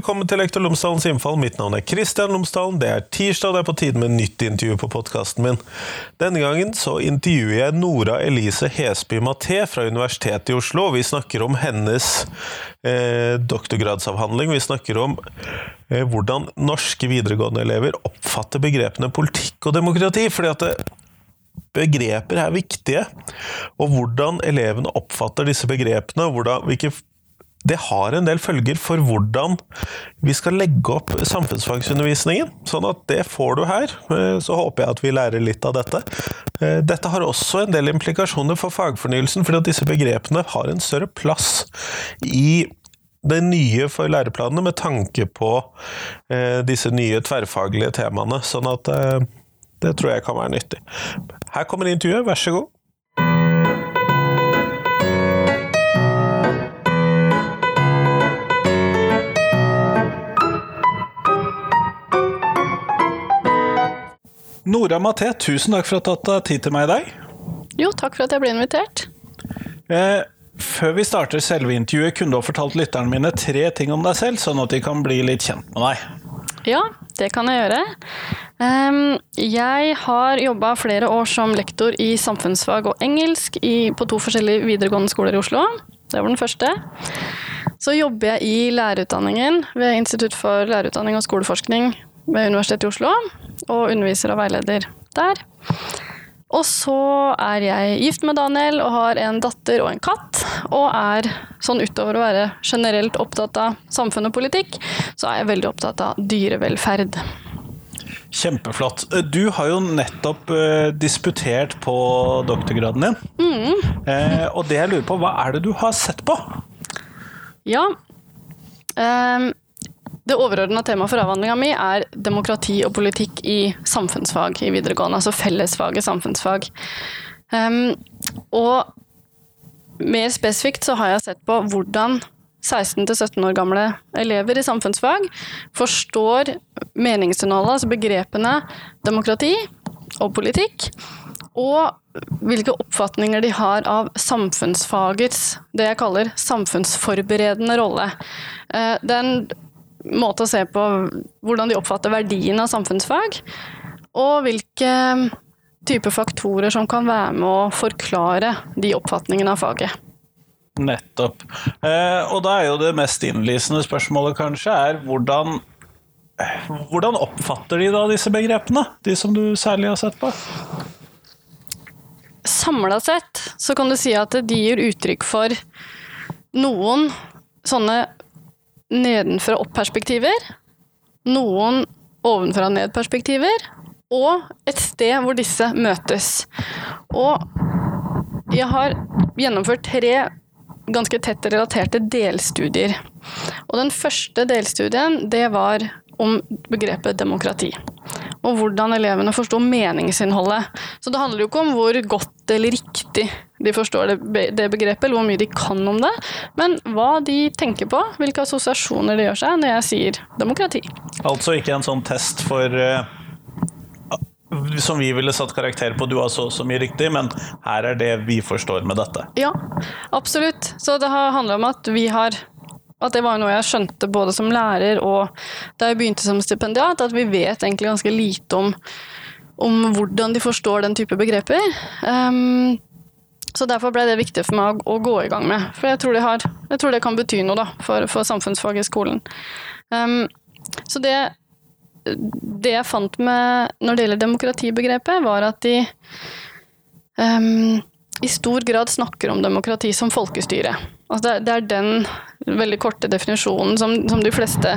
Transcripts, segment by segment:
velkommen til Lektor Lomsdalens innfall. Mitt navn er Kristian Lomsdalen. Det er tirsdag, det er på tide med nytt intervju på podkasten min. Denne gangen så intervjuer jeg Nora Elise Hesby Maté fra Universitetet i Oslo. Vi snakker om hennes eh, doktorgradsavhandling. Vi snakker om eh, hvordan norske videregående elever oppfatter begrepene politikk og demokrati. fordi at det, begreper er viktige, og hvordan elevene oppfatter disse begrepene, og hvordan, hvilke det har en del følger for hvordan vi skal legge opp samfunnsfagsundervisningen. Sånn at det får du her. Eh, så håper jeg at vi lærer litt av dette. Eh, dette har også en del implikasjoner for fagfornyelsen, fordi at disse begrepene har en større plass i det nye for læreplanene med tanke på eh, disse nye tverrfaglige temaene. Sånn at det tror jeg kan være nyttig. Her kommer intervjuet, vær så god. Nora Maté, tusen takk for at du har tatt tid til meg i dag. Jo, takk for at jeg ble invitert. Eh, før vi starter selve intervjuet, kunne du ha fortalt lytterne mine tre ting om deg selv, sånn at de kan bli litt kjent med deg? Ja, det kan jeg gjøre. Jeg har jobba flere år som lektor i samfunnsfag og engelsk i, på to forskjellige videregående skoler i Oslo. Det var den første. Så jobber jeg i lærerutdanningen ved Institutt for lærerutdanning og skoleforskning ved Universitetet i Oslo og underviser og veileder der. Og så er jeg gift med Daniel og har en datter og en katt. Og er sånn utover å være generelt opptatt av samfunn og politikk, så er jeg veldig opptatt av dyrevelferd. Kjempeflott. Du har jo nettopp uh, disputert på doktorgraden din. Mm. Eh, og det jeg lurer på, hva er det du har sett på? Ja, um, det overordna temaet for avhandlinga mi er demokrati og politikk i samfunnsfag i videregående, altså fellesfaget samfunnsfag. Um, og mer spesifikt så har jeg sett på hvordan 16-17 år gamle elever i samfunnsfag forstår meningsinnholdet, altså begrepene demokrati og politikk, og hvilke oppfatninger de har av samfunnsfagets, det jeg kaller samfunnsforberedende rolle. Eh, den måte å se på hvordan de oppfatter verdien av samfunnsfag, og hvilke typer faktorer som kan være med å forklare de oppfatningene av faget. Nettopp. Eh, og da er jo det mest innlysende spørsmålet kanskje er hvordan hvordan oppfatter de da disse begrepene, de som du særlig har sett på? Samla sett så kan du si at de gir uttrykk for noen sånne nedenfra opp-perspektiver, noen ovenfra ned-perspektiver, og et sted hvor disse møtes. Og jeg har gjennomført tre ganske tett relaterte delstudier. Og den første delstudien, det var om begrepet demokrati. Og hvordan elevene forstår meningsinnholdet. Så det handler jo ikke om hvor godt eller riktig de forstår det, begrepet, eller hvor mye de kan om det, men hva de tenker på, hvilke assosiasjoner de gjør seg når jeg sier demokrati. Altså ikke en sånn test for uh, som vi ville satt karakter på, du har så så mye riktig, men her er det vi forstår med dette. Ja, absolutt. Så det har handla om at vi har at det var noe jeg skjønte både som lærer og da jeg begynte som stipendiat, at vi vet egentlig ganske lite om, om hvordan de forstår den type begreper. Um, så derfor ble det viktig for meg å, å, gå i gang med. For jeg tror det, har, jeg tror det kan bety noe da, for, for samfunnsfag i skolen. Um, så det, det jeg fant med når det gjelder demokratibegrepet, var at de um, i stor grad snakker om demokrati som folkestyre. Altså det, det, er den veldig korte definisjonen som, som de fleste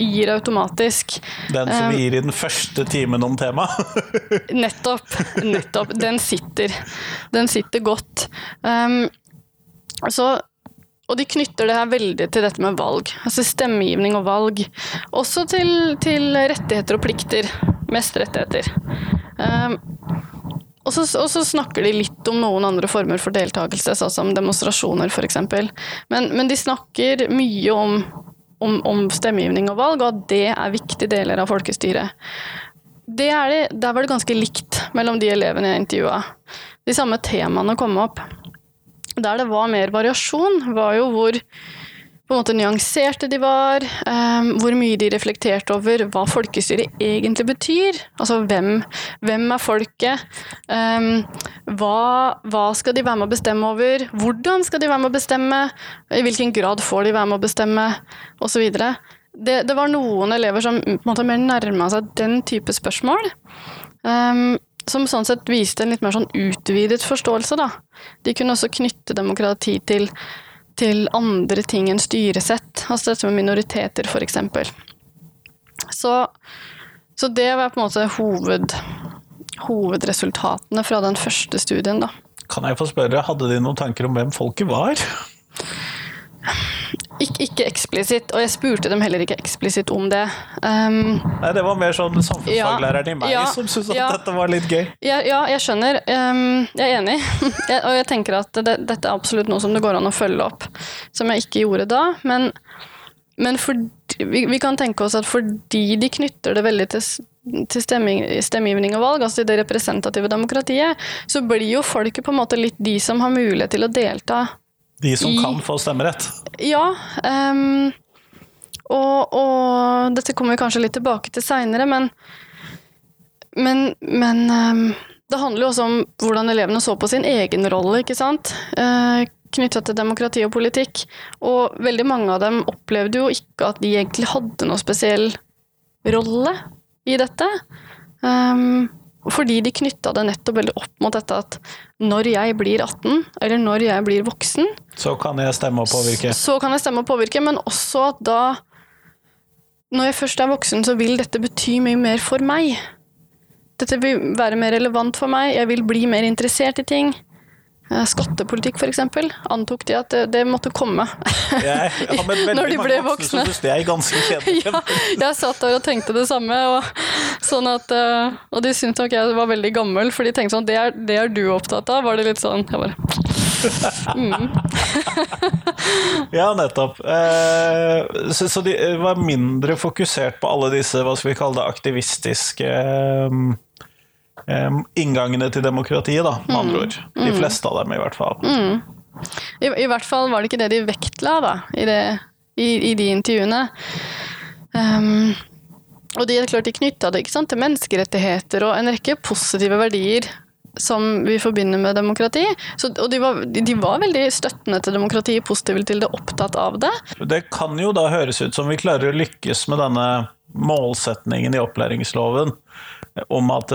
gir automatisk. Den som vi gir i den første timen om temaet? nettopp. Nettopp. Den sitter. Den sitter godt. Um, så, og de knytter det her veldig til dette med valg. Altså stemmegivning og valg. Også til, til rettigheter og plikter. Mest rettigheter. Um, og så, og så, snakker de litt om noen andre former for deltakelse, sånn som demonstrasjoner f.eks. Men, men de snakker mye om, om, om, stemmegivning og valg, og at det er viktige deler av folkestyret. Det det, der var det ganske likt mellom de elevene jeg intervjua. De samme temaene kom opp. Der det var mer variasjon, var jo hvor på en måte nyanserte de var, um, hvor mye de reflekterte over hva folkestyret egentlig betyr. Altså hvem, hvem er folket? Um, hva, hva, skal de være med å bestemme over? Hvordan skal de være med å bestemme? I hvilken grad får de være med å bestemme? Osv. Det, det var noen elever som på en måte mer nærma seg den type spørsmål. Um, som sånn sett viste en litt mer sånn utvidet forståelse, da. De kunne også knytte demokrati til til andre ting enn styresett. Altså dette med minoriteter, f.eks. Så, så det var på en måte hoved, hovedresultatene fra den første studien, da. Kan jeg få spørre, hadde de noen tanker om hvem folket var? Ik ikke eksplisitt, og jeg spurte dem heller ikke eksplisitt om det. Um, Nei, Det var mer sånn samfunnsfaglæreren i meg ja, som syntes at ja, dette var litt gøy. Ja, ja jeg skjønner. Um, jeg er enig. jeg, og jeg tenker at det, dette er absolutt noe som det går an å følge opp, som jeg ikke gjorde da. Men, men for, vi, vi, kan tenke oss at fordi de knytter det veldig til til stemmegivning og valg, altså til det representative demokratiet, så blir jo folket på en måte litt de som har mulighet til å delta de som I, kan få stemmerett? Ja. Um, og, og, dette kommer vi kanskje litt tilbake til seinere, men, men, men um, det handler jo også om hvordan elevene så på sin egen rolle, ikke sant. Uh, Knytta til demokrati og politikk. Og veldig mange av dem opplevde jo ikke at de egentlig hadde noe spesiell rolle i dette. Um, fordi de knytta det nettopp veldig opp mot dette at når jeg blir 18, eller når jeg blir voksen Så kan jeg stemme og påvirke? Så kan jeg stemme og påvirke, men også at da Når jeg først er voksen, så vil dette bety mye mer for meg. Dette vil være mer relevant for meg, jeg vil bli mer interessert i ting. Eh, skattepolitikk, f.eks. Antok de at det, det måtte komme jeg, ja, Når de ble voksne. Det er ganske kjedelig. ja, jeg satt der og tenkte det samme, og, sånn at, eh, og de syntes nok jeg var veldig gammel, for de tenkte sånn det er, det er du opptatt av? Var det litt sånn Jeg bare mm. ja, nettopp. Eh, så, de var mindre fokusert på alle disse, hva skal vi kalle det, aktivistiske inngangene til demokratiet, da, med andre mm. ord. De mm. fleste av dem, i hvert fall. Mm. I, I, hvert fall var det ikke det de vektla da, i, det, i, i de intervjuene. Um, og de er klart de knytta det sant, til menneskerettigheter og en rekke positive verdier som vi forbinder med demokrati. Så, og de var, de var, veldig støttende til demokrati, positive til det, opptatt av det. Det kan jo da høres ut som vi klarer å lykkes med denne målsetningen i opplæringsloven om at,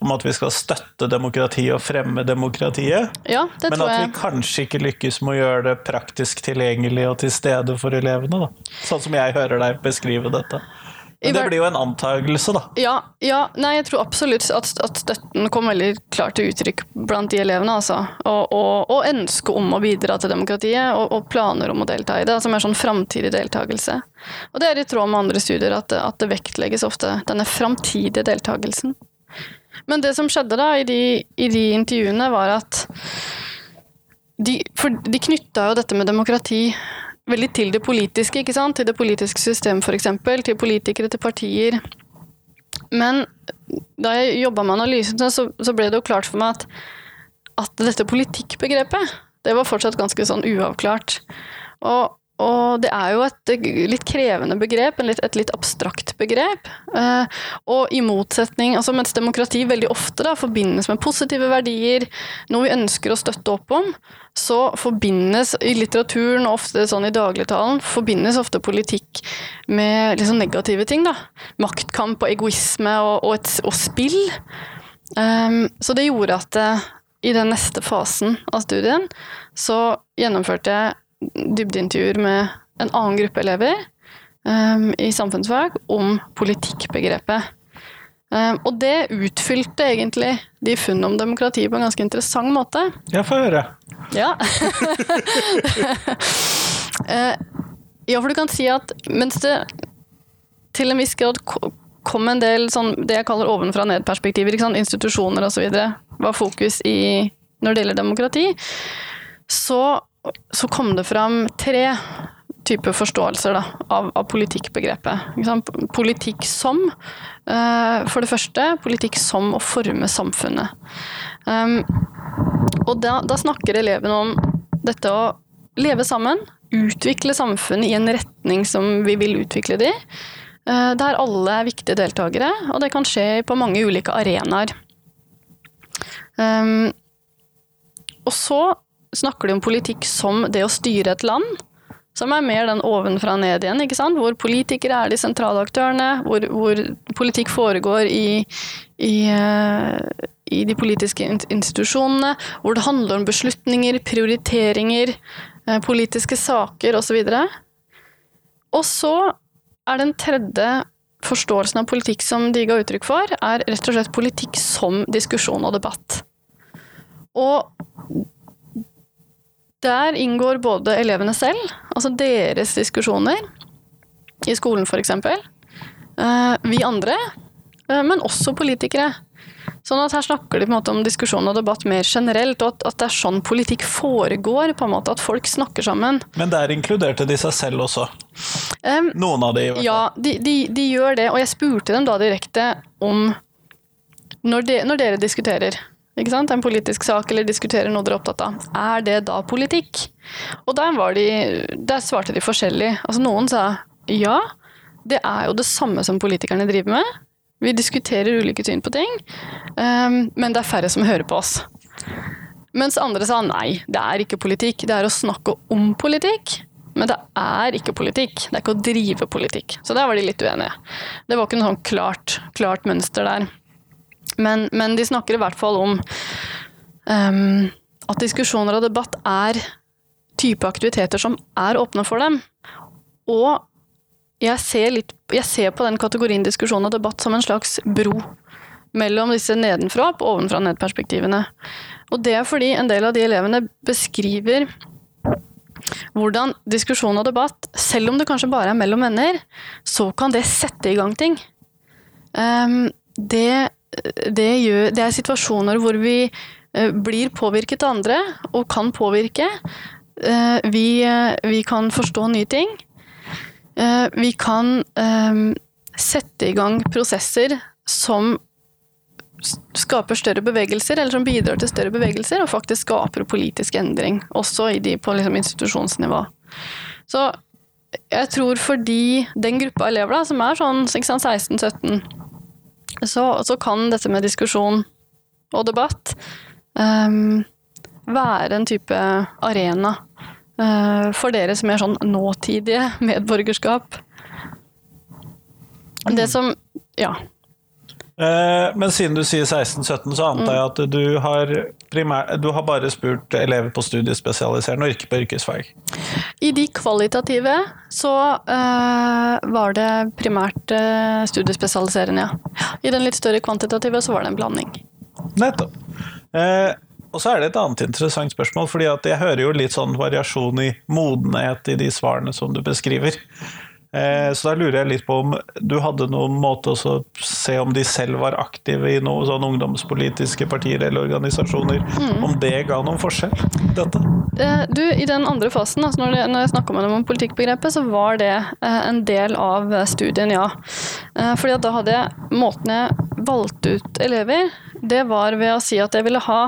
om at, vi skal støtte demokratiet og fremme demokratiet. Ja, det men at vi kanskje ikke lykkes med å gjøre det praktisk tilgjengelig og til stede for elevene. Da. Sånn som jeg hører deg beskrive dette. Men det blir jo en antakelse, da. Ja, ja, nei, jeg tror absolutt at, at støtten kom veldig klart til uttrykk blant de elevene. Altså. Og, og, og ønske om å bidra til demokratiet, og, og, planer om å delta i det. Altså mer sånn framtidig deltakelse. Og det er i tråd med andre studier at, at det vektlegges ofte, denne framtidige deltakelsen. Men det som skjedde da i de, i de intervjuene, var at de, for de knytta jo dette med demokrati veldig til det politiske, ikke sant? Til det politiske systemet, f.eks. Til politikere, til partier. Men da jeg jobba med analysen, så, så, ble det jo klart for meg at, at dette politikkbegrepet, det var fortsatt ganske sånn uavklart. Og, og det er jo et litt krevende begrep, et litt abstrakt begrep. Eh, og i motsetning, altså mens demokrati veldig ofte da, forbindes med positive verdier, noe vi ønsker å støtte opp om, så forbindes i litteraturen, og ofte sånn i dagligtalen, forbindes ofte politikk med liksom negative ting. da. Maktkamp og egoisme og, og, et, og spill. Um, så det gjorde at uh, i den neste fasen av studien så gjennomførte jeg dybdeintervjuer med en annen gruppe elever um, i samfunnsfag om politikkbegrepet. Um, og det utfylte egentlig de funnene om demokrati på en ganske interessant måte. Jeg får høre. Ja. uh, ja, for du kan si at mens det til en viss grad kom en del sånn, det jeg kaller ovenfra ned-perspektiver, institusjoner osv., var fokus i når det gjelder demokrati, så så kom det fram tre typer forståelser da, av, av politikkbegrepet. Politikk som, uh, for det første, politikk som å forme samfunnet. Um, og da, da, snakker elevene om dette å leve sammen, utvikle samfunnet i en retning som vi vil utvikle det i. Eh, der alle er viktige deltakere, og det kan skje på mange ulike arenaer. Um, og så snakker de om politikk som det å styre et land. Som er mer den ovenfra og ned igjen, ikke sant? hvor politikere er de sentrale aktørene, hvor, hvor politikk foregår i, i, uh, i, de politiske institusjonene, hvor det handler om beslutninger, prioriteringer, uh, politiske saker osv. Og så er den tredje forståelsen av politikk som de ga uttrykk for, er rett og slett politikk som diskusjon og debatt. Og der inngår både elevene selv, altså deres diskusjoner, i skolen f.eks., eh, vi andre, eh, men også politikere. Sånn at Her snakker de på en måte om diskusjon og debatt mer generelt, og at, at, det er sånn politikk foregår. på en måte At folk snakker sammen. Men der inkluderte de seg selv også? Um, Noen av de, i hvert fall. Ja, de, de, de, gjør det. Og jeg spurte dem da direkte om Når, de, når dere diskuterer? En politisk sak eller diskuterer noe dere er opptatt av, er det da politikk? Og der, de, der svarte de forskjellig. Altså Noen sa ja, det er jo det samme som politikerne driver med. Vi diskuterer ulike syn på ting, um, men det er færre som hører på oss. Mens andre sa nei, det er ikke politikk. Det er å snakke om politikk. Men det er ikke politikk. Det er ikke å drive politikk. Så der var de litt uenige. Det var ikke noe sånn klart, klart mønster der. Men, men, de snakker i hvert fall om um, at diskusjoner og debatt er type aktiviteter som er åpne for dem. Og jeg ser, litt, jeg ser på den kategorien diskusjon og debatt som en slags bro mellom disse nedenfra og ovenfra ned-perspektivene. Og det er fordi en del av de elevene beskriver hvordan diskusjon og debatt, selv om det kanskje bare er mellom venner, så kan det sette i gang ting. Um, det det, gjør, det er situasjoner hvor vi eh, blir påvirket av andre og kan påvirke. Eh, vi, eh, vi kan forstå nye ting. Vi kan sette i gang prosesser som skaper større bevegelser, eller som bidrar til større bevegelser, og faktisk skaper politisk endring, også de på liksom, institusjonsnivå. Så jeg tror fordi den gruppa elever da, som er sånn 16-17 så, så, kan dette med diskusjon og debatt um, være en type arena uh, for deres mer sånn nåtidige medborgerskap. Det som Ja. Eh, men siden du sier 16-17, så antar jeg at du har, primær, du har bare spurt elever på studiespesialiserende og ikke på yrkesfag? I de kvalitative så uh, var det primært uh, studiespesialiserende, ja. I den litt større kvantitative så var det en blanding. Nettopp. Uh, og så er det et annet interessant spørsmål, fordi jeg hører jo litt sånn variasjon i modenhet i de svarene som du beskriver. Eh, så da lurer jeg litt på om du hadde noen måte å se om de selv var aktive i noen sånn ungdomspolitiske partier eller organisasjoner. Mm. Om det ga noen forskjell, dette? Eh, du, I den andre fasen, altså når, det, når, jeg snakka med dem om politikkbegrepet, så var det eh, en del av studien, ja. Fordi da hadde jeg Måten jeg valgte ut elever, det var ved å si at jeg ville ha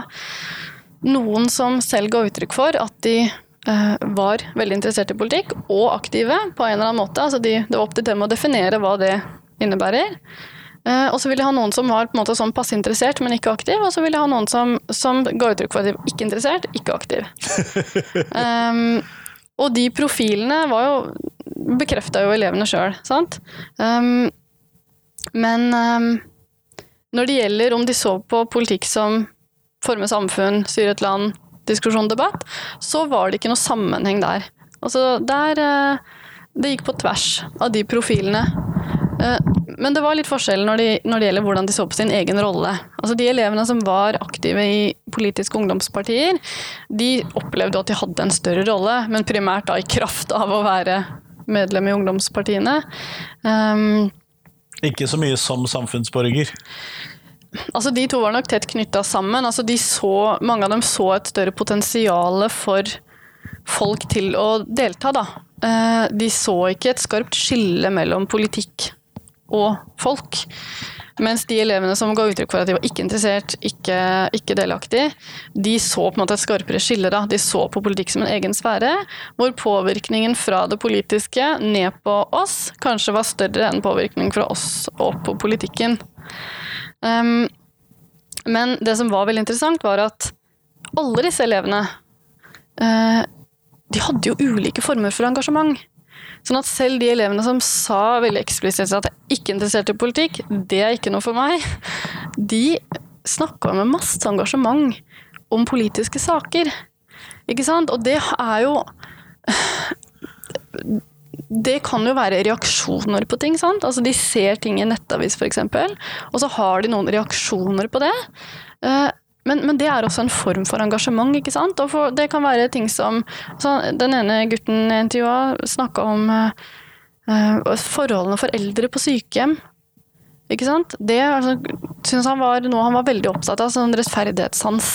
noen som selv ga uttrykk for at de var veldig interessert i politikk, og aktive på en eller annen måte. Altså de, det var opp til dem å definere hva det innebærer. Uh, og så ville jeg ha noen som var på en måte sånn passe interessert, men ikke aktiv. Og så ville jeg ha noen som, som ga uttrykk for at de var ikke interessert, ikke aktiv. um, og de profilene var jo bekrefta jo elevene sjøl, sant. Um, men um, når det gjelder om de så på politikk som former samfunn, styre et land, diskusjon, debatt, så var det ikke noe sammenheng der. Altså, der eh, Det gikk på tvers av de profilene. Eh, men det var litt forskjell når, de, når det gjelder hvordan de så på sin egen rolle. Altså De elevene som var aktive i politiske ungdomspartier, de opplevde at de hadde en større rolle, men primært da i kraft av å være medlem i ungdomspartiene. Um, ikke så mye som samfunnsborger? Altså, de to var nok tett knytta sammen. Altså, så, mange av dem så et større potensial for folk til å delta. Da. Eh, de så ikke et skarpt skille mellom politikk og folk. Mens de elevene som ga uttrykk for at de var ikke interessert, ikke, ikke delaktig, de så på en måte et skarpere skille. da. De så på politikk som en egen sfære, hvor påvirkningen fra det politiske ned på oss kanskje var større enn påvirkning fra oss opp på politikken. Um, men det som var veldig interessant, var at alle disse elevene uh, de hadde jo ulike former for engasjement. Sånn at selv de elevene som sa veldig eksplisitt at jeg ikke er interessert i politikk, det er ikke noe for meg, de snakka med masse engasjement om politiske saker. Ikke sant? Og det er jo det kan jo være reaksjoner på ting. sant? Altså De ser ting i nettavis f.eks., og så har de noen reaksjoner på det. Eh, men, men, det er også en form for engasjement. ikke sant? Og for, det kan være ting som Den ene gutten jeg intervjua, snakka om uh, forholdene for eldre på sykehjem. Ikke sant? Det altså, synes han var noe han var veldig opptatt av, sånn rettferdighetssans.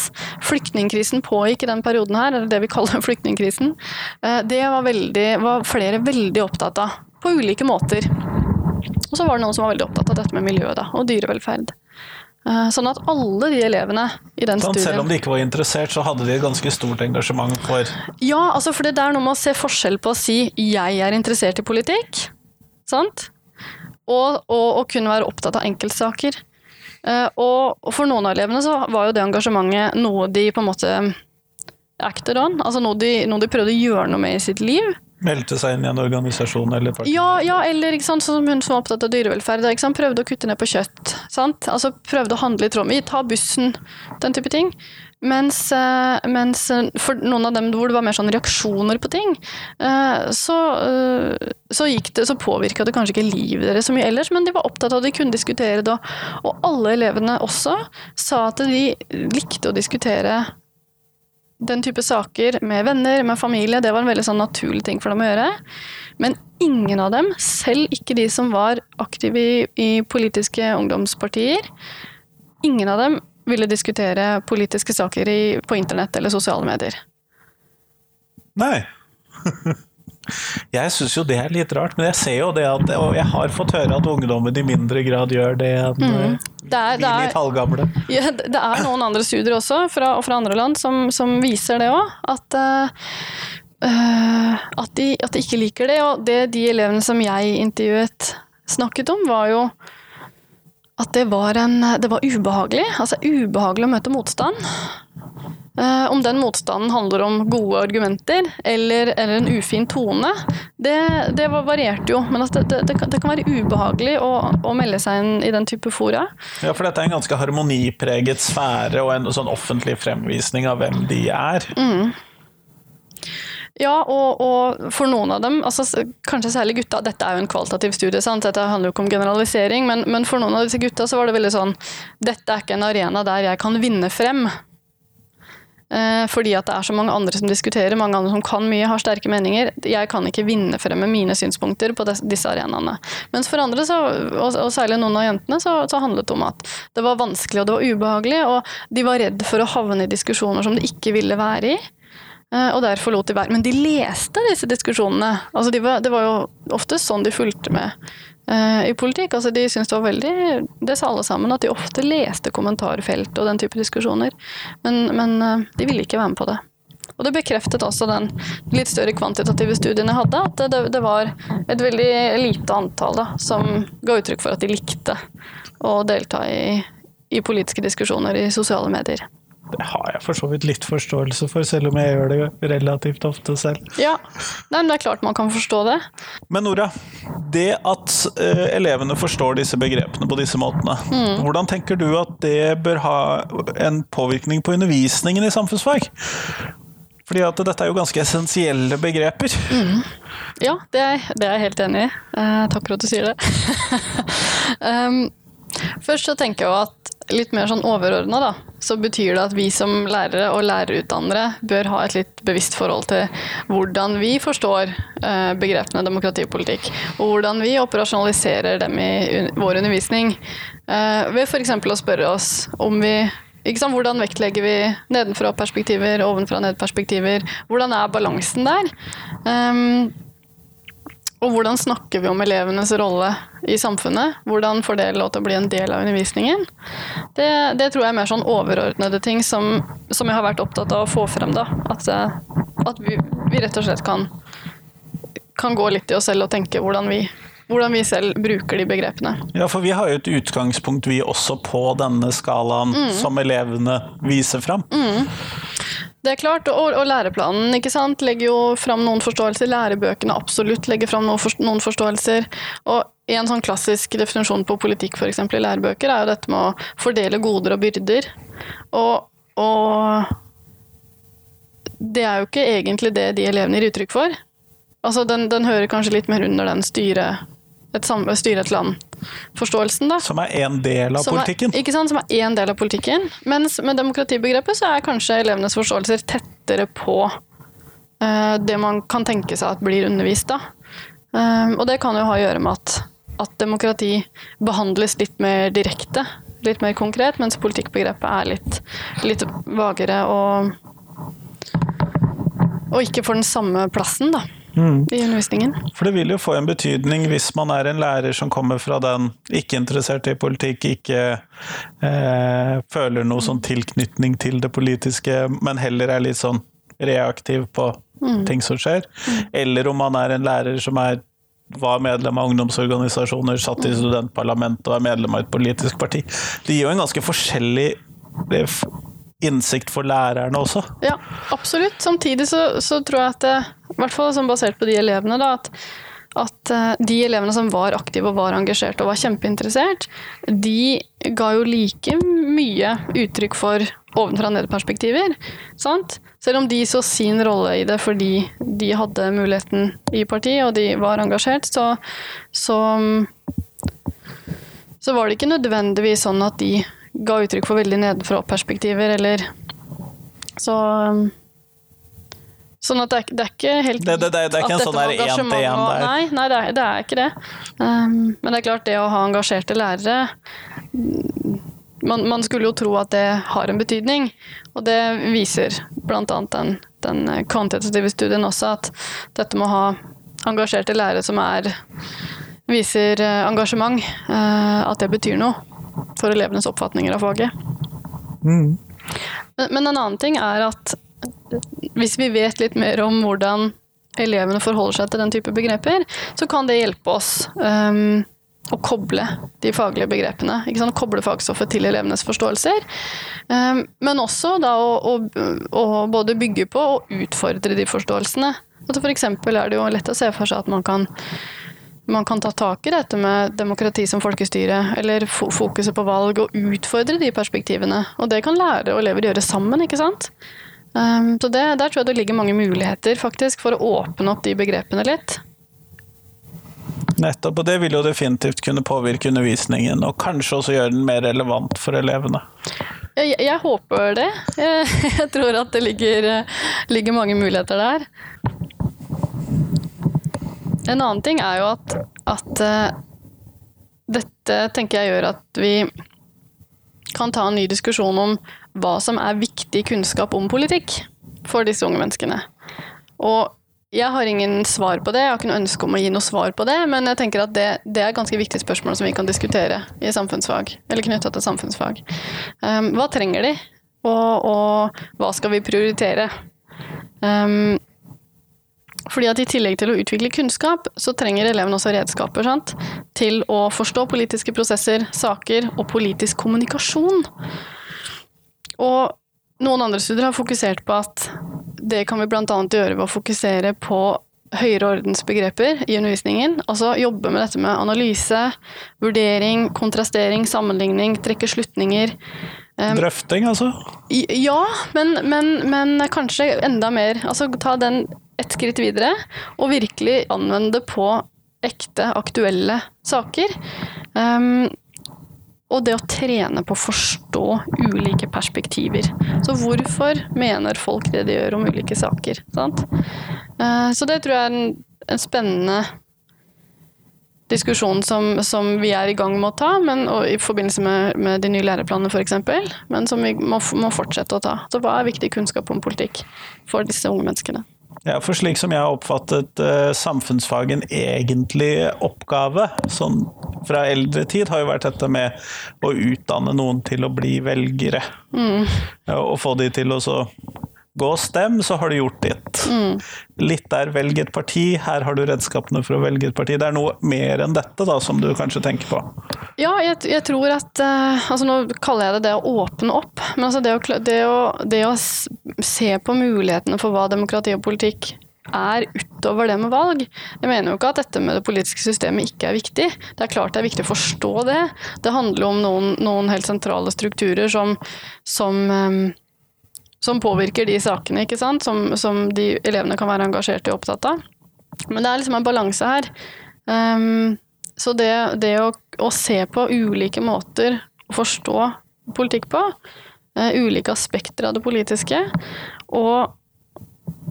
Flyktningkrisen pågikk i den perioden her, eller det vi kaller flyktningkrisen. Uh, det var, veldig, var flere veldig opptatt av, på ulike måter. Og så var det noen som var veldig opptatt av dette med miljø da, og dyrevelferd. Eh, sånn at alle de elevene i den sånn, studien Selv om de ikke var interessert, så hadde de et ganske stort engasjement for Ja, altså for det er noe med å se forskjell på å si 'jeg er interessert i politikk', sant? Og, og, og kunne være opptatt av enkeltsaker. Og, og, for noen av elevene så var jo det engasjementet noe de på en måte acted on, altså noe de, noe de prøvde å gjøre noe med i sitt liv. Meldte seg inn i en organisasjon eller parti? Ja, ja eller sånn som hun som var opptatt av dyrevelferd. Prøvde å kutte ned på kjøtt. Sant? Altså Prøvde å handle i tråd med Ta bussen, den type ting. Mens, eh, mens, eh, for noen av dem hvor det var mer sånn reaksjoner på ting, eh, så, så, det, så påvirka det kanskje ikke livet deres så mye ellers, men de var opptatt av at de kunne diskutere det. Og alle elevene også sa at de likte å diskutere den type saker med venner, med familie, det var en veldig sånn naturlig ting for dem å gjøre. Men ingen av dem, selv ikke de som var aktive i, i politiske ungdomspartier, ingen av dem ville diskutere politiske saker i, på internett eller sosiale medier. Nei. Jeg syns jo det er litt rart, men jeg ser jo det at Og jeg har fått høre at ungdommen i mindre grad gjør det enn mm. Det er, vi litt halvgamle. Ja, det er noen andre studier også, fra, fra andre land, som, som viser det òg. At, uh, at, de, at, de, ikke liker det. Og det de elevene som jeg intervjuet snakket om, var jo at det var, en, det var ubehagelig. Altså ubehagelig å møte motstand. Uh, om den motstanden handler om gode argumenter eller, eller en ufin tone, det, det varierte jo. Men altså det, det, det, kan være ubehagelig å, å, melde seg inn i den type fora. Ja, for dette er en ganske harmonipreget sfære og en sånn offentlig fremvisning av hvem de er. Mm. Ja, og, og, for noen av dem, altså, kanskje særlig gutta Dette er jo en kvalitativ studie, sant? dette handler jo ikke om generalisering, men, men for noen av disse gutta så var det veldig sånn Dette er ikke en arena der jeg kan vinne frem. Eh, fordi at det er så mange andre som diskuterer, mange andre som kan mye, har sterke meninger. Jeg kan ikke vinne frem med mine synspunkter på disse arenaene. Mens for andre, så, og særlig noen av jentene, så, så, handlet det om at det var vanskelig og det var ubehagelig, og de var redd for å havne i diskusjoner som de ikke ville være i. Eh, og derfor lot de være. Men de leste disse diskusjonene. Altså de var, det var jo ofte sånn de fulgte med uh, i politikk. Altså de syntes det var veldig Det sa alle sammen, at de ofte leste kommentarfelt og den type diskusjoner. Men, men uh, de ville ikke være med på det. Og det bekreftet også den litt større kvantitative studien jeg hadde, at det, det var et veldig lite antall da, som ga uttrykk for at de likte å delta i, i politiske diskusjoner i sosiale medier. Det har jeg for så vidt litt forståelse for, selv om jeg gjør det relativt ofte selv. Ja, Nei, men det er klart man kan forstå det. Men Nora, det at uh, elevene forstår disse begrepene på disse måtene, mm. hvordan tenker du at det bør ha en påvirkning på undervisningen i samfunnsfag? Fordi at dette er jo ganske essensielle begreper. Mm. Ja, det er, det er, jeg helt enig i. Uh, takk for at du sier det. um, først så tenker jeg at litt mer sånn overordna, da, så betyr det at vi som lærere og lærerutdannere bør ha et litt bevisst forhold til hvordan vi forstår eh, begrepene demokrati og politikk, og hvordan vi operasjonaliserer dem i vår undervisning. Eh, ved f.eks. å spørre oss om vi sant, hvordan vektlegger vi nedenfra-perspektiver, ovenfra-ned-perspektiver? Hvordan er balansen der? Um, og hvordan snakker vi om elevenes rolle i samfunnet? Hvordan får det lov til å bli en del av undervisningen? Det, det tror jeg er mer sånn overordnede ting som, som, jeg har vært opptatt av å få frem. da. At, eh, at vi, vi, rett og slett kan, kan gå litt i oss selv og tenke hvordan vi, hvordan vi selv bruker de begrepene. Ja, for vi har jo et utgangspunkt vi også på denne skalaen mm. som elevene viser fram. Mm. Det er klart, og, og, læreplanen ikke sant, legger jo fram noen forståelser. Lærebøkene absolutt legger fram noen, for, noen forståelser. Og en sånn klassisk definisjon på politikk for eksempel, i lærebøker er jo dette med å fordele goder og byrder. Og, og, det er jo ikke egentlig det de elevene gir uttrykk for. Altså, den, den hører kanskje litt mer under den styre et, styre et land-forståelsen. da. Som er én del av som politikken? Er, ikke sant, som er én del av politikken. Mens med demokratibegrepet så er kanskje elevenes forståelser tettere på uh, det man kan tenke seg at blir undervist. da. Um, og det kan jo ha å gjøre med at, at demokrati behandles litt mer direkte, litt mer konkret, mens politikkbegrepet er litt, litt vagere og, og ikke får den samme plassen, da mm. i undervisningen. For det vil jo få en betydning hvis man er en lærer som kommer fra den ikke interessert i politikk, ikke eh, føler noe sånn tilknytning til det politiske, men heller er litt sånn reaktiv på mm. ting som skjer. Mm. Eller om man er en lærer som er var medlem av ungdomsorganisasjoner, satt i studentparlamentet og er medlem av et politisk parti. Det gir jo en ganske forskjellig innsikt for lærerne også. Ja, absolutt. Samtidig så, så tror jeg at i hvert fall sånn basert på de elevene, da, at, at eh, de elevene som var aktive og var engasjert og var kjempeinteressert, de ga jo like mye uttrykk for ovenfra-ned-perspektiver. Selv om de så sin rolle i det fordi de hadde muligheten i partiet og de var engasjert, så, så, så var det ikke nødvendigvis sånn at de ga uttrykk for veldig nedenfra-perspektiver, eller Så Sånn at det er, det er ikke helt Det, det, det, det er ikke en sånn der én til én der? Nei, nei det, er, det, er, ikke det. Um, men det er klart, det å ha engasjerte lærere man, man, skulle jo tro at det har en betydning, og det viser bl.a. Den, den kvantitative studien også, at dette med å ha engasjerte lærere som er viser eh, engasjement, uh, at det betyr noe for elevenes oppfatninger av faget. Mm. Men, men, en annen ting er at hvis vi vet litt mer om hvordan elevene forholder seg til den type begreper, så kan det hjelpe oss um, å koble de faglige begrepene. Ikke sant? Koble fagstoffet til elevenes forståelser. Um, men også da å, å, å, både bygge på og utfordre de forståelsene. Altså for eksempel er det jo lett å se for seg at man kan man kan ta tak i dette med demokrati som folkestyre, eller fokuset på valg, og utfordre de perspektivene. Og det kan lærere og elever gjøre sammen, ikke sant. Um, så det, der tror jeg det ligger mange muligheter faktisk for å åpne opp de begrepene litt. Nettopp, og det vil jo definitivt kunne påvirke undervisningen, og kanskje også gjøre den mer relevant for elevene. Jeg, jeg håper det. Jeg, jeg, tror at det ligger, ligger mange muligheter der. En annen ting er jo at, at uh, dette tenker jeg gjør at vi kan ta en ny diskusjon om hva som er viktig kunnskap om politikk for disse unge menneskene. Og jeg har ingen svar på det, jeg har ikke noe ønske om å gi noe svar på det, men jeg tenker at det, det er ganske viktige spørsmål som vi kan diskutere i samfunnsfag, eller knytta til samfunnsfag. Um, hva trenger de, og, og, hva skal vi prioritere? Um, fordi at I tillegg til å utvikle kunnskap, så trenger elevene også redskaper sant? til å forstå politiske prosesser, saker og politisk kommunikasjon. Og noen andre studier har fokusert på at det kan vi bl.a. gjøre ved å fokusere på høyere ordensbegreper i undervisningen. Altså jobbe med dette med analyse, vurdering, kontrastering, sammenligning, trekke slutninger. Drøfting, altså? Ja, men, men, men kanskje enda mer. Altså ta den et skritt videre og virkelig anvende det på ekte, aktuelle saker. Um, og det å trene på å forstå ulike perspektiver. Så hvorfor mener folk det de gjør om ulike saker? Sant? Uh, så det tror jeg er en, en spennende diskusjon som, som, vi er i gang med å ta, men, i forbindelse med, med, de nye læreplanene f.eks., men som vi må, må, fortsette å ta. Så hva er viktig kunnskap om politikk for disse unge menneskene? Ja, for slik som jeg har oppfattet eh, samfunnsfagen egentlig oppgave, sånn fra eldre tid, har jo vært dette med å utdanne noen til å bli velgere. Mm. Og få de til å så Gå og stem, så har du gjort ditt. Mm. Litt der, velg et parti. Her har du redskapene for å velge et parti. Det er noe mer enn dette da, som du kanskje tenker på? Ja, jeg, jeg tror at uh, altså Nå kaller jeg det det å åpne opp. Men altså det, å, det, å, det å se på mulighetene for hva demokrati og politikk er utover det med valg. Jeg mener jo ikke at dette med det politiske systemet ikke er viktig. Det er klart det er viktig å forstå det. Det handler jo om noen, noen helt sentrale strukturer som, som um, som påvirker de sakene, ikke sant? Som, som, de elevene kan være engasjert i og opptatt av. Men det er liksom en balanse her. Um, så det, det å, å, se på ulike måter å forstå politikk på, uh, ulike aspekter av det politiske, og,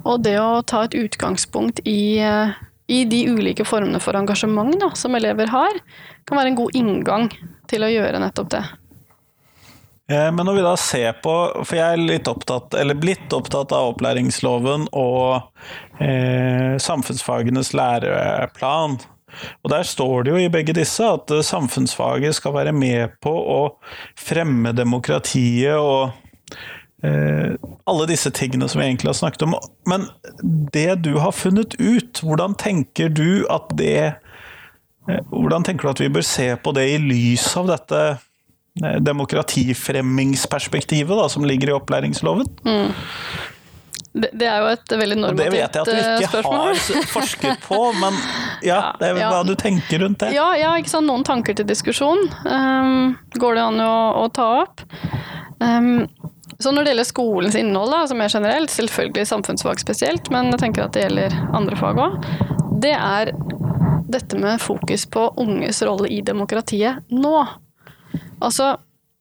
og, det å ta et utgangspunkt i, uh, i de ulike formene for engasjement da, som elever har, kan være en god inngang til å gjøre nettopp det. Eh, men når vi da ser på, for jeg er litt opptatt, eller blitt opptatt av opplæringsloven og eh, samfunnsfagenes læreplan. Og der står det jo i begge disse at eh, samfunnsfaget skal være med på å fremme demokratiet og eh, alle disse tingene som vi egentlig har snakket om. Men det du har funnet ut, hvordan tenker du at det eh, Hvordan tenker du at vi bør se på det i lys av dette? Eh, demokratifremmingsperspektivet da, som ligger i opplæringsloven. Mm. Det, er jo et veldig normativt spørsmål. Det vet jeg at du ikke spørsmål. har forsket på, men ja, det er ja. hva du tenker rundt det? Ja, ja, sant. Noen tanker til diskusjon um, går det an å, å ta opp. Um, så når det gjelder skolens innhold, da, altså mer generelt, selvfølgelig samfunnsfag spesielt, men jeg tenker at det gjelder andre fag òg, det er dette med fokus på unges rolle i demokratiet nå. Altså,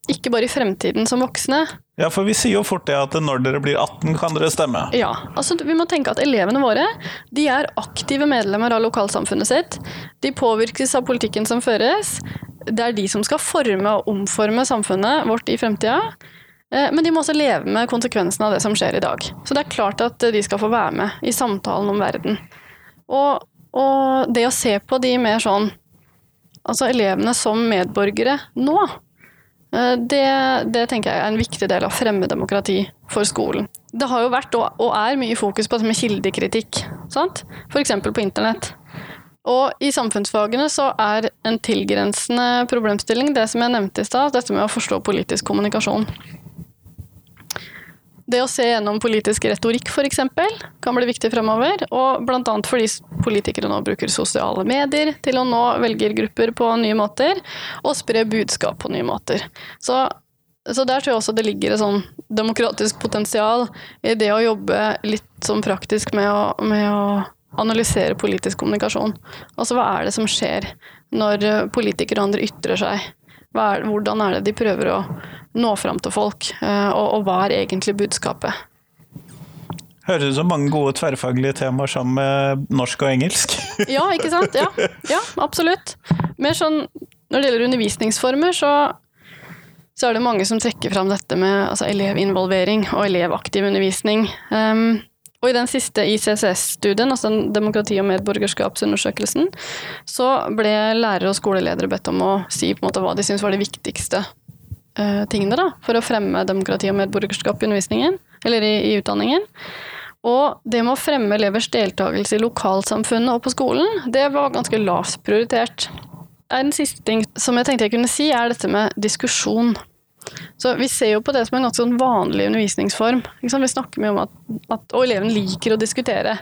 ikke bare i fremtiden som voksne. Ja, for vi sier jo fort det at når dere blir 18, kan dere stemme. Ja, altså vi må tenke at elevene våre de er aktive medlemmer av lokalsamfunnet sitt. De påvirkes av politikken som føres. Det er de som skal forme og omforme samfunnet vårt i fremtida. Eh, men de må også leve med konsekvensene av det som skjer i dag. Så det er klart at de skal få være med i samtalen om verden. Og, og det å se på de mer sånn Altså elevene som medborgere nå Eh, det, det, tenker jeg er en viktig del av fremmedemokrati for skolen. Det har jo vært og er mye fokus på det med kildekritikk, sant? f.eks. på internett. Og i samfunnsfagene så er en tilgrensende problemstilling det som jeg nevnte i stad, dette med å forstå politisk kommunikasjon. Det å se gjennom politisk retorikk f.eks. kan bli viktig fremover. Og bl.a. fordi politikere nå bruker sosiale medier til å nå velgergrupper på nye måter, og spre budskap på nye måter. Så, så der tror jeg også det ligger et sånn demokratisk potensial i det å jobbe litt sånn praktisk med å, med å analysere politisk kommunikasjon. Altså hva er det som skjer når politikere og andre ytrer seg? Er, hvordan er det de prøver å nå fram til folk, eh, og, og hva er egentlig budskapet? Høres ut som mange gode tverrfaglige temaer sammen med norsk og engelsk. ja, ikke sant. Ja, ja, absolutt. Mer sånn når det gjelder undervisningsformer, så, så er det mange som trekker fram dette med altså, elevinvolvering og elevaktiv undervisning. Um, og i den siste ICCS-studien, altså den demokrati- og medborgerskapsundersøkelsen, så ble lærere og skoleledere bedt om å si på en måte hva de syntes var det viktigste uh, tingene da, for å fremme demokrati og medborgerskap i undervisningen, eller i, i utdanningen. Og det med å fremme elevers deltakelse i lokalsamfunnet og på skolen, det var ganske lavt prioritert. En siste ting som jeg tenkte jeg kunne si, er dette med diskusjon. Så Vi ser jo på det som en ganske sånn vanlig undervisningsform. Vi snakker mye om at, at, Og elevene liker å diskutere.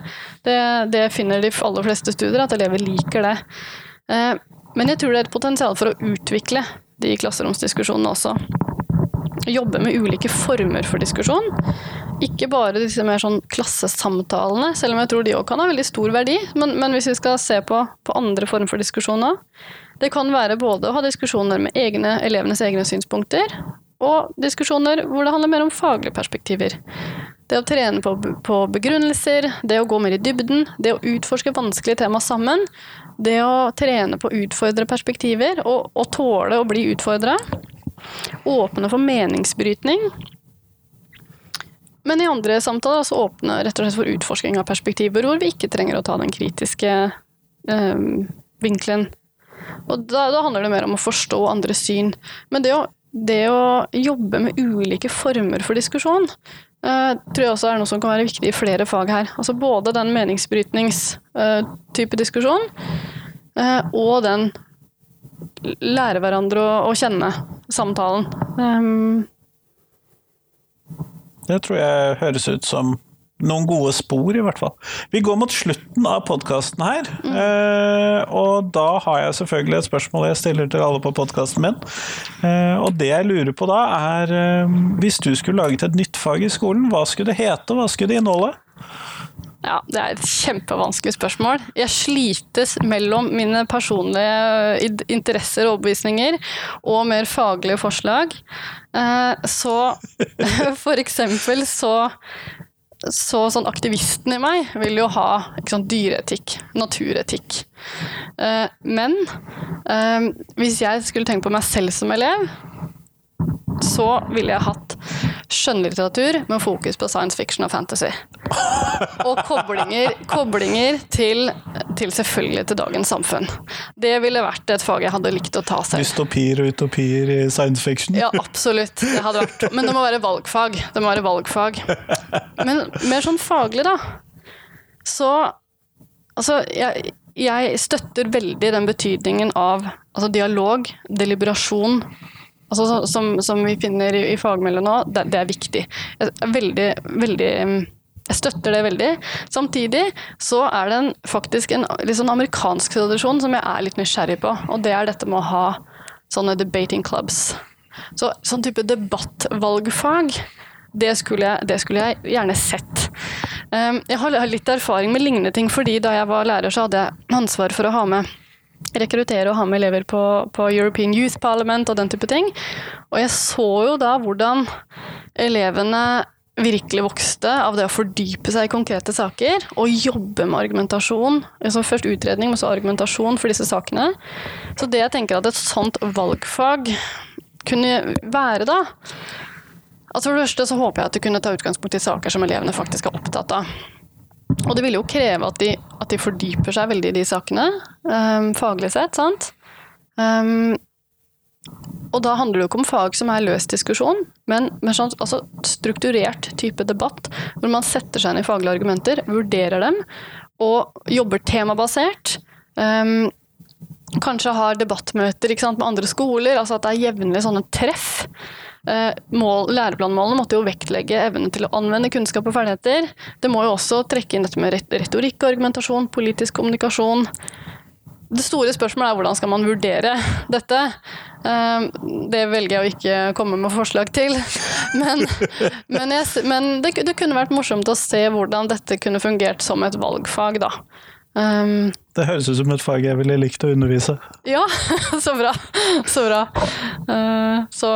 Det, det, finner de aller fleste studier, at elever liker det. Eh, men jeg tror det er et potensial for å utvikle de klasseromsdiskusjonene også. Jobbe med ulike former for diskusjon. Ikke bare disse mer sånn klassesamtalene, selv om jeg tror de òg kan ha veldig stor verdi. Men, men, hvis vi skal se på, på andre former for diskusjoner Det kan være både å ha diskusjoner med egne, elevenes egne synspunkter, og diskusjoner hvor det handler mer om faglige perspektiver. Det å trene på, på begrunnelser, det å gå mer i dybden, det å utforske vanskelige tema sammen, det å trene på å utfordre perspektiver og, og tåle å bli utfordra. Åpne for meningsbrytning. men i andre samtaler så åpne rett og slett for utforsking av perspektiver hvor vi ikke trenger å ta den kritiske øh, vinkelen. Og da, da, handler det mer om å forstå andres syn. Men det å, det å jobbe med ulike former for diskusjon eh, tror jeg også er noe som kan være viktig i flere fag her. Altså både den meningsbrytningstype eh, diskusjon eh, og den lære hverandre å, å kjenne samtalen. Um, det tror jeg høres ut som noen gode spor, i hvert fall. Vi går mot slutten av podkasten her. Mm. Eh, og da har jeg selvfølgelig et spørsmål jeg stiller til alle på podkasten min. Eh, og det jeg lurer på da, er eh, hvis du skulle laget et nytt fag i skolen, hva skulle det hete, hva skulle det inneholde? Ja, Det er et kjempevanskelig spørsmål. Jeg slites mellom mine personlige interesser og overbevisninger og mer faglige forslag. Eh, så for eksempel så så sånn aktivisten i meg vil jo ha sånn, dyreetikk, naturetikk. Eh, men eh, hvis jeg skulle tenke på meg selv som elev, så ville jeg hatt skjønnlitteratur med fokus på science fiction og fantasy. Og koblinger, koblinger til, til, selvfølgelig til dagens samfunn. Det ville vært et fag jeg hadde likt å ta selv. Dystopier og utopier i science fiction? Ja, absolutt. Det hadde vært, men det må være valgfag. Det må være valgfag. Men mer sånn faglig, da. Så Altså, jeg, jeg støtter veldig den betydningen av altså, dialog, deliberasjon, altså, som, som, vi finner i, i fagmeldingen nå, det, det, er viktig. Jeg veldig, veldig jeg støtter det veldig. Samtidig så er det en, faktisk en litt sånn amerikansk tradisjon som jeg er litt nysgjerrig på, og det er dette med å ha sånne debating clubs. Så sånn type debattvalgfag, det skulle jeg, det skulle jeg gjerne sett. Um, jeg har litt erfaring med lignende ting, fordi da jeg var lærer, så hadde jeg ansvar for å ha med rekruttere og ha med elever på, på, European Youth Parliament og den type ting. Og jeg så jo da hvordan elevene virkelig vokste av det å fordype seg i konkrete saker og jobbe med argumentasjon. Altså først utredning, men så argumentasjon for disse sakene. Så det jeg tenker at et sånt valgfag kunne være, da altså For det første så håper jeg at det kunne ta utgangspunkt i saker som elevene faktisk er opptatt av. Og det vil jo kreve at de, at de, fordyper seg veldig i de sakene, um, faglig sett. sant? Um, og da handler det jo ikke om fag som er løs diskusjon, men mer sånn altså, strukturert type debatt, hvor man setter seg inn i faglige argumenter, vurderer dem, og jobber temabasert. Um, kanskje har debattmøter sant, med andre skoler, altså at det er jevnlig sånne treff. Eh, mål, læreplanmålene måtte jo vektlegge evnen til å anvende kunnskap og ferdigheter. Det må jo også trekke inn dette med retorikk, argumentasjon, politisk kommunikasjon. Det store spørsmålet er hvordan skal man vurdere dette. Eh, det velger jeg å ikke komme med forslag til. Men, men, jeg, men det, det, kunne vært morsomt å se hvordan dette kunne fungert som et valgfag, da. Um, det høres ut som et fag jeg ville likt å undervise. Ja, så bra. Så bra. Uh, så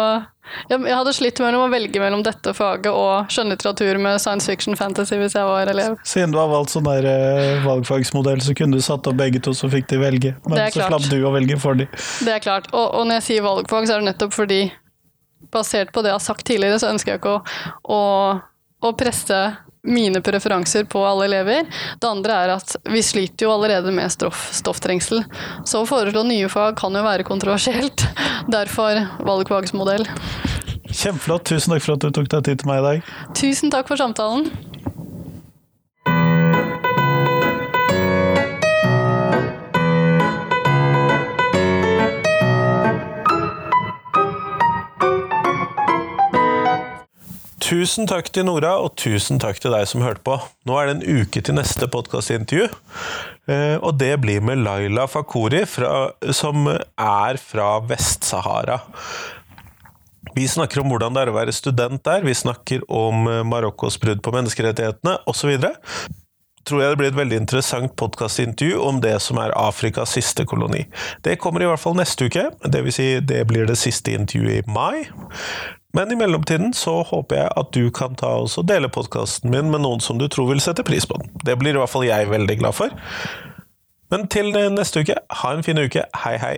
jeg, jeg, hadde slitt med å velge mellom dette faget og skjønnlitteratur med science fiction fantasy hvis jeg var elev. Siden du har valgt sånn der uh, valgfagsmodell, så kunne du satt opp begge to, så fikk de velge. Men så slapp du å velge for dem. Det er klart. Og, og, når jeg sier valgfag, så er det nettopp fordi basert på det jeg har sagt tidligere, så ønsker jeg ikke å, å, å presse mine preferanser på alle elever. Det andre er at vi sliter jo allerede med stoff, stofftrengsel. Så å foreslå nye fag kan jo være kontroversielt. Derfor valgfagsmodell. Kjempeflott. Tusen takk for at du tok deg tid til meg i dag. Tusen takk for samtalen. Tusen takk til Nora, og tusen takk til deg som hørte på. Nå er det en uke til neste podkastintervju, eh, og det blir med Laila Fakori, fra, som er fra Vest-Sahara. Vi snakker om hvordan det er å være student der, vi snakker om eh, Marokkos brudd på menneskerettighetene osv. Tror jeg det blir et veldig interessant podkastintervju om det som er Afrikas siste koloni. Det kommer i hvert fall neste uke, dvs. Si det blir det siste intervjuet i mai. Men i mellomtiden så håper jeg at du kan ta og dele podkasten min med noen som du tror vil sette pris på den. Det blir i hvert fall jeg veldig glad for. Men til neste uke, ha en fin uke. Hei, hei.